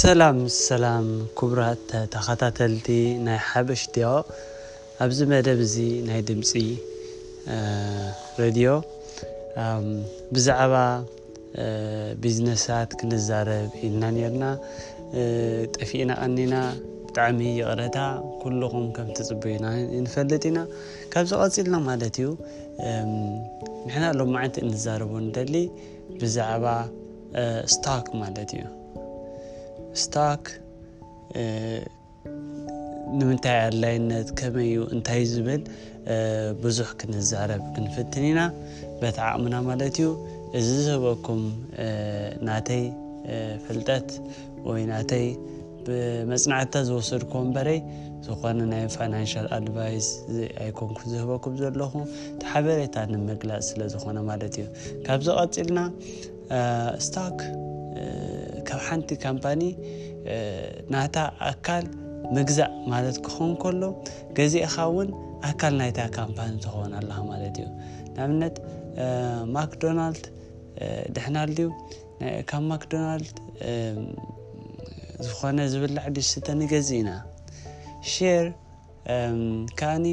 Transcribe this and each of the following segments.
ሰላም ሰላም ክቡራት ተኸታተልቲ ናይ ሓበሽ ዲዮ ኣብዚ መደብ እዚ ናይ ድምፂ ሬድዮ ብዛዕባ ቢዝነሳት ክንዛረብ ኢልና ኔርና ጠፊእና ቀኒና ብጣዕሚ ይቕረታ ኩልኹም ከም ትጽበዩና ንፈልጥ ኢና ካብዚ ቀጺልና ማለት እዩ ንሕና ሎማዓንቲ እንዛረቦ ንደሊ ብዛዕባ ስታክ ማለት እዩ ስታክ ንምንታይ ኣድላይነት ከመይ እዩ እንታይ ዝብል ብዙሕ ክንዛረብ ክንፍትን ኢና በቲ ዓቕምና ማለት እዩ እዚ ዝህበኩም ናተይ ፍልጠት ወይ ናተይ ብመፅናዕታ ዝወሰድኩ ወንበረይ ዝኾነ ናይ ፋይናንሻል ኣድቫይስ ኣይኮንኩ ዝህበኩም ዘለኹ እቲ ሓበሬታ ንምግላፅ ስለ ዝኾነ ማለት እዩ ካብዚ ቀፂልና ስታክ ካብ ሓንቲ ካምፓኒ ናታ ኣካል ምግዛእ ማለት ክኾን ከሎ ገዚእኻ እውን ኣካል ናይታ ካምፓኒ ትኸውን ኣለኻ ማለት እዩ ንኣብነት ማክዶናልድ ድሕና ድዩ ካብ ማክዶናልድ ዝኾነ ዝብላዕ ድዩ ስተ ንገዝእ ኢና ሼር ከኣኒ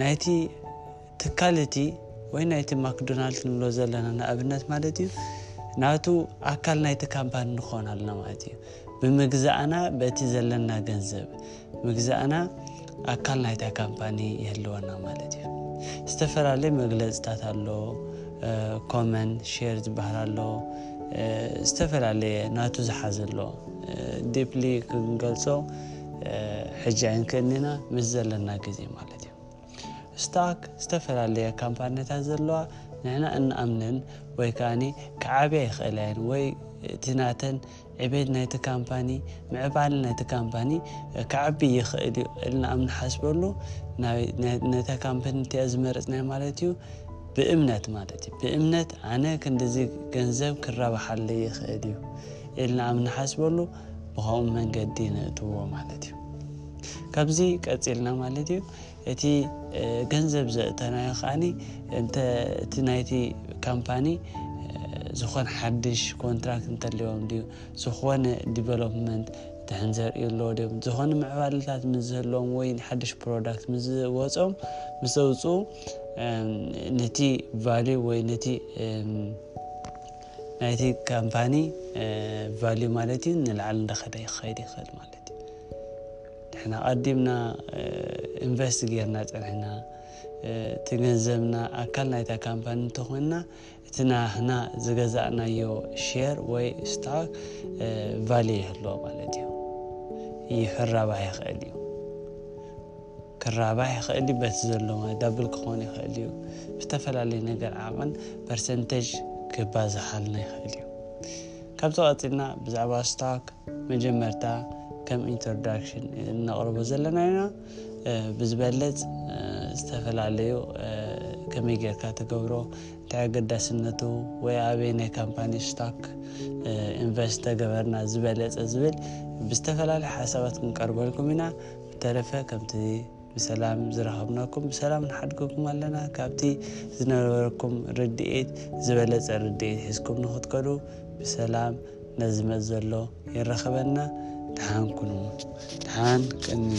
ናይቲ ትካል እቲ ወይ ናይቲ ማክዶናልድ ንብሎ ዘለና ንኣብነት ማለት እዩ ናቱ ኣካል ናይቲ ካምፓኒ ንኾን ኣለና ማለት እዩ ብምግዛእና በቲ ዘለና ገንዘብ ምግዛእና ኣካል ናይታ ካምፓኒ ይህልወና ማለት እዩ ዝተፈላለየ መግለፅታት ኣሎ ኮመን ሼር ዝበሃል ኣሎ ዝተፈላለየ ናቱ ዝሓዘ ኣሎ ዲፕሊ ክንገልፆ ሕጂ ኣይንክእኒና ምስ ዘለና ግዜ ማለት እዩ ስታክ ዝተፈላለየ ካምፓኒታት ዘለዋ ንሕና እንኣምነን ወይ ከዓኒ ክዓብያ ይኽእላ እየን ወይ እቲ ናተን ዕቤት ናይቲ ካምፓኒ ምዕባለ ናይቲ ካምፓኒ ክዓቢ ይኽእል እዩ እልና ኣብ ንሓስበሉ ነታ ካምፓኒ እቲኣ ዝመረፅናያ ማለት እዩ ብእምነት ማለት እዩ ብእምነት ኣነ ክንዲዚ ገንዘብ ክረባሓለይ ይኽእል እዩ ኢልና ኣብ ንሓስበሉ ብከምኡ መንገዲ ነእትዎ ማለት እዩ ካብዚ ቀፂልና ማለት እዩ እቲ ገንዘብ ዘእተናዮ ከዓ እንተ እቲ ናይቲ ካምፓኒ ዝኾነ ሓድሽ ኮንትራክት እንተልዎም ድዩ ዝኾነ ዲቨሎፕመንት ድሕን ዘርእዩ ኣለዎ ድዮም ዝኾነ ምዕባለታት ምስ ዘለዎም ወይ ሓድሽ ፕሮዳክት ምስ ዝወፆም ምስ ዘውፅኡ ነቲ ቫልዩ ወይ ነቲ ናይቲ ካምፓኒ ቫልዩ ማለት እዩ ንላዕሊ እንዳኸደ ክኸይድ ይኽእል ማለት እዩ ንሕና ቀዲምና ኢንቨስት ጌርና ፀኒሕና እቲ ገንዘብና ኣካል ናይታ ካምፓኒ እንተኾይንና እቲ ናህና ዝገዛእናዮ ሼር ወይ ስታክ ቫልዩ ይህልዎ ማለት እዩ ይራባሕ ይኽእል እዩ ክራባሕ ይኽእል እዩ በቲ ዘሎ ማይ ዳብል ክኾን ይኽእል እዩ ብዝተፈላለየ ነገር ዓቐን ፐርሰንተጅ ክባዛሓልና ይኽእል እዩ ካብዚ ቀፂልና ብዛዕባ ስታክ መጀመርታ ከም ኢንትሮዳክሽን እነቕርቦ ዘለና ኢና ብዝበለፅ ዝተፈላለዩ ከመይ ጌርካ ትገብሮ እንታይ ኣገዳስነቱ ወይ ኣበይ ናይ ካምፓኒ ስታክ ኢንቨስት ተገበርና ዝበለፀ ዝብል ብዝተፈላለዩ ሓሳባት ክንቀርበልኩም ኢና ብተረፈ ከምቲ ብሰላም ዝረኸብናኩም ብሰላም ንሓድገኩም ኣለና ካብቲ ዝነበረኩም ርድኢት ዝበለፀ ርድኢት ሒዝኩም ንክትከዱ ብሰላም ነዝመፅ ዘሎ የረኽበና ደሓን ኩኑ ደሓን ቀንዩ